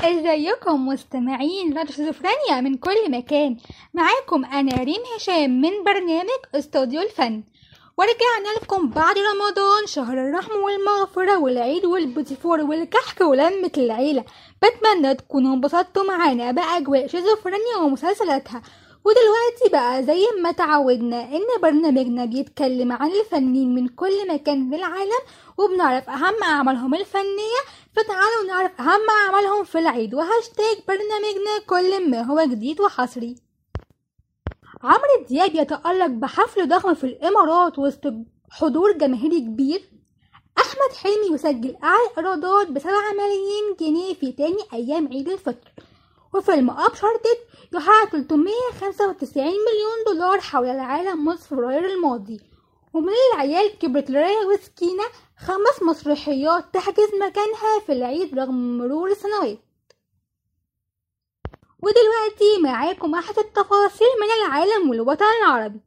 ازيكم مستمعين راديو شيزوفرينيا من كل مكان؟ معاكم أنا ريم هشام من برنامج استوديو الفن. ورجعنا لكم بعد رمضان شهر الرحمة والمغفرة والعيد والبوتيفور والكحك ولمة العيلة. بتمنى تكونوا انبسطتوا معانا بأجواء شيزوفرينيا ومسلسلاتها. ودلوقتي بقى زي ما تعودنا إن برنامجنا بيتكلم عن الفنانين من كل مكان في العالم وبنعرف أهم أعمالهم الفنية فتعالوا نعرف أهم أعمالهم في العيد وهاشتاج برنامجنا كل ما هو جديد وحصري. عمرو دياب يتألق بحفل ضخم في الإمارات وسط حضور جماهيري كبير. أحمد حلمي يسجل أعلى إيرادات بسبعة ملايين جنيه في تاني أيام عيد الفطر. وفيلم ابشارتد يحقق 395 مليون دولار حول العالم منذ فبراير الماضي. ومن العيال كبرت لرايا وسكينة خمس مسرحيات تحجز مكانها في العيد رغم مرور السنوات. ودلوقتي معاكم أحد التفاصيل من العالم والوطن العربي.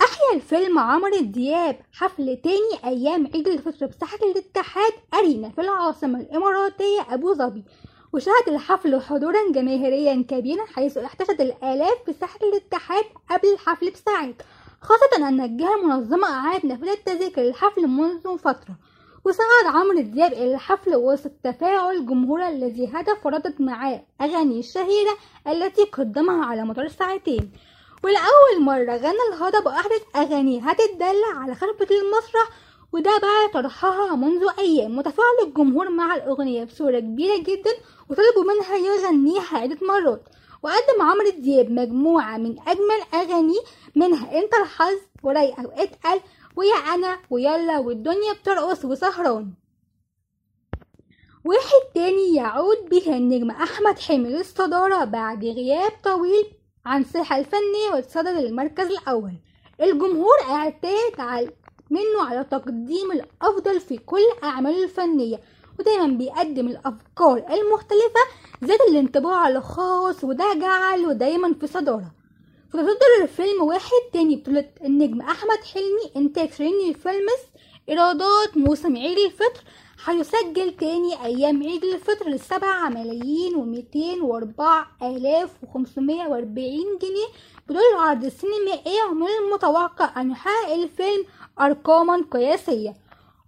أحيا الفيلم عمرو دياب حفل تاني أيام عيد الفطر بساحة الاتحاد أرينا في العاصمة الإماراتية أبو ظبي. وشهد الحفل حضورا جماهيريا كبيرا حيث احتشد الآلاف في ساحة الاتحاد قبل الحفل بساعات خاصة أن الجهة المنظمة أعاد نفذ التذاكر للحفل منذ فترة وصعد عمرو دياب إلى الحفل وسط تفاعل الجمهور الذي هدف وردت معاه أغاني الشهيرة التي قدمها على مدار ساعتين. ولأول مرة غنى الهضبة أحدث أغانيه هتتدلع على خلفة المسرح وده بعد طرحها منذ أيام. متفاعل الجمهور مع الأغنية بصورة كبيرة جدا وطلبوا منها يغنيها عدة مرات. وقدم عمرو دياب مجموعة من أجمل أغانيه منها. أنت الحظ ورايقة واتقل ويا أنا ويلا والدنيا بترقص وسهران. واحد تاني يعود به النجم أحمد حلمي للصدارة بعد غياب طويل عن الساحة الفنية واتصدر المركز الأول. الجمهور اعتاد على منه على تقديم الأفضل في كل أعماله الفنية ودايما بيقدم الأفكار المختلفة ذات الانطباع الخاص وده جعله دايما في صدارة. فتصدر الفيلم واحد تاني بطولة النجم أحمد حلمي إنتاج شيرين فيلمز إيرادات موسم عيد الفطر هيسجل تاني أيام عيد الفطر لسبعة ملايين وميتين وأربعة آلاف وخمسمية وأربعين جنيه. بدون العرض السينمائي ومن المتوقع أن يحقق الفيلم أرقاما قياسية.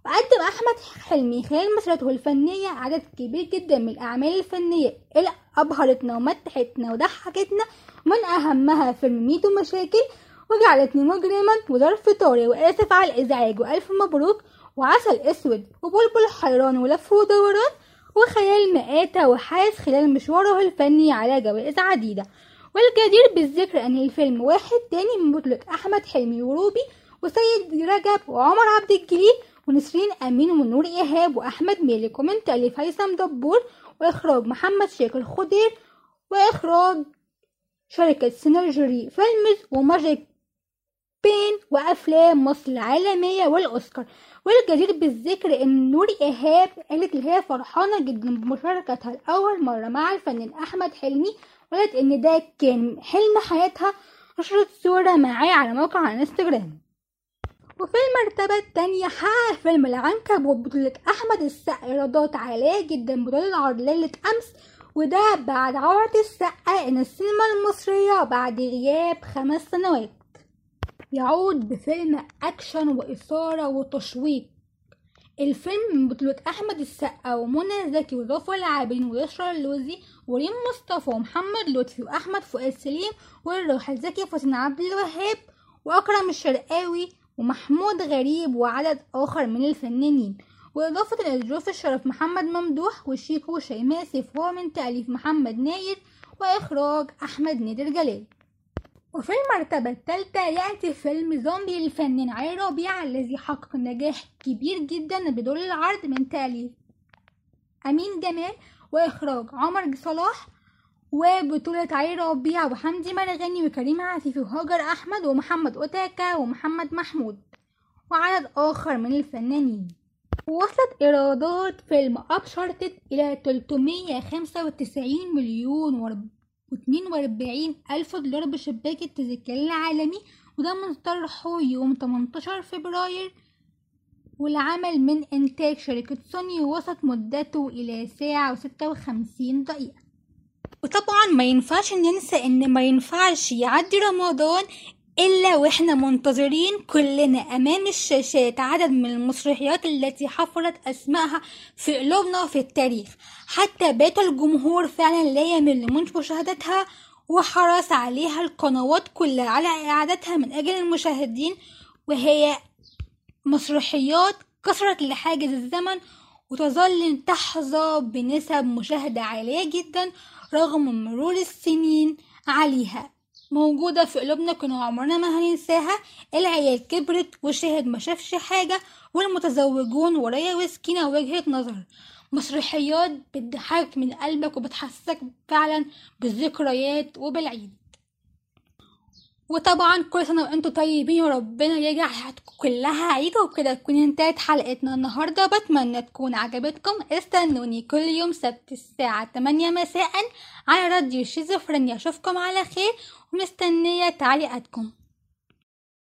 وقدم أحمد حلمي خلال مسيرته الفنية عدد كبير جدا من الأعمال الفنية اللي أبهرتنا ومتحتنا وضحكتنا من أهمها فيلم ميدو مشاكل وجعلتني مجرما وظرف طارئ وآسف على الإزعاج وألف مبروك. وعسل أسود وبلبل حيران ولف ودوران وخيال مآتة وحاس خلال مشواره الفني على جوائز عديدة. والجدير بالذكر أن الفيلم واحد تاني من بطولة أحمد حلمي وروبي وسيد رجب وعمر عبد الجليل ونسرين أمين ونور إيهاب وأحمد مالك ومن تأليف هيثم دبور وإخراج محمد شاكر خضير وإخراج شركة Synergy Films و Magic Beans وأفلام مصر العالمية والأوسكار. والجدير بالذكر إن نور إيهاب قالت إن هي فرحانة جدا بمشاركتها. لأول مرة مع الفنان أحمد حلمي وقالت إن ده كان حلم حياتها. نشرت صورة معاه على موقع انستجرام وفي المرتبة التانية حقق فيلم العنكبوت بطولة أحمد السقا. إيرادات عالية جدا بدون العرض ليلة أمس. وده بعد عودة السقا إن السينما المصرية بعد غياب خمس سنوات. يعود بفيلم أكشن وإثارة وتشويق. الفيلم من بطولة أحمد السقا ومنى زكي وظافر العابدين ويسرا اللوزي وريم مصطفى ومحمد لطفي وأحمد فؤاد سليم والراحل زكي فاطمة عبد الوهاب وأكرم الشرقاوي ومحمود غريب وعدد آخر من الفنانين. وإضافة إلى ضيوف الشرف محمد ممدوح وشيكو وشيماء سيف وهو من تأليف محمد ناير وإخراج أحمد نادر جلال. وفي المرتبة الثالثة يأتي فيلم زومبي للفنان علي ربيع الذي حقق نجاح كبير جدا بدور العرض من تأليف أمين جمال وإخراج عمر صلاح وبطولة علي ربيع وحمدي مرغني وكريم عفيفي وهاجر أحمد ومحمد أوتاكا ومحمد محمود. وعدد آخر من الفنانين. وصلت إيرادات فيلم أبشرتد إلى 395 مليون واتنين ألف دولار بشباك التذاكر العالمي وده من طرحه يوم 18 فبراير. والعمل من إنتاج شركة سوني وصلت مدته إلى ساعة وستة وخمسين دقيقة. وطبعا ما ينفعش ننسى إن ما ينفعش يعدي رمضان إلا وإحنا منتظرين كلنا أمام الشاشات عدد من المسرحيات التي حفرت أسمائها في قلوبنا في التاريخ. حتى بات الجمهور فعلا لا يمل من مشاهدتها وحرص عليها القنوات كلها على إعادتها من أجل المشاهدين وهي مسرحيات كسرت لحاجز الزمن وتظل تحظى بنسب مشاهدة عالية جدا رغم مرور السنين عليها. موجودة في قلوبنا كنا عمرنا ما هننساها. العيال كبرت وشاهد ما شافش حاجة والمتزوجون ورايا وسكينة وجهة نظر. مسرحيات بتضحك من قلبك وبتحسسك فعلا بالذكريات وبالعيد. وطبعا كل سنة وأنتم طيبين وربنا يجعل حياتكم كلها عيد وبكده تكون انتهت حلقتنا النهاردة. بتمنى تكون عجبتكم. استنوني كل يوم سبت الساعة 8 مساء على راديو شيزوفرينيا. أشوفكم على خير. ومستنية تعليقاتكم.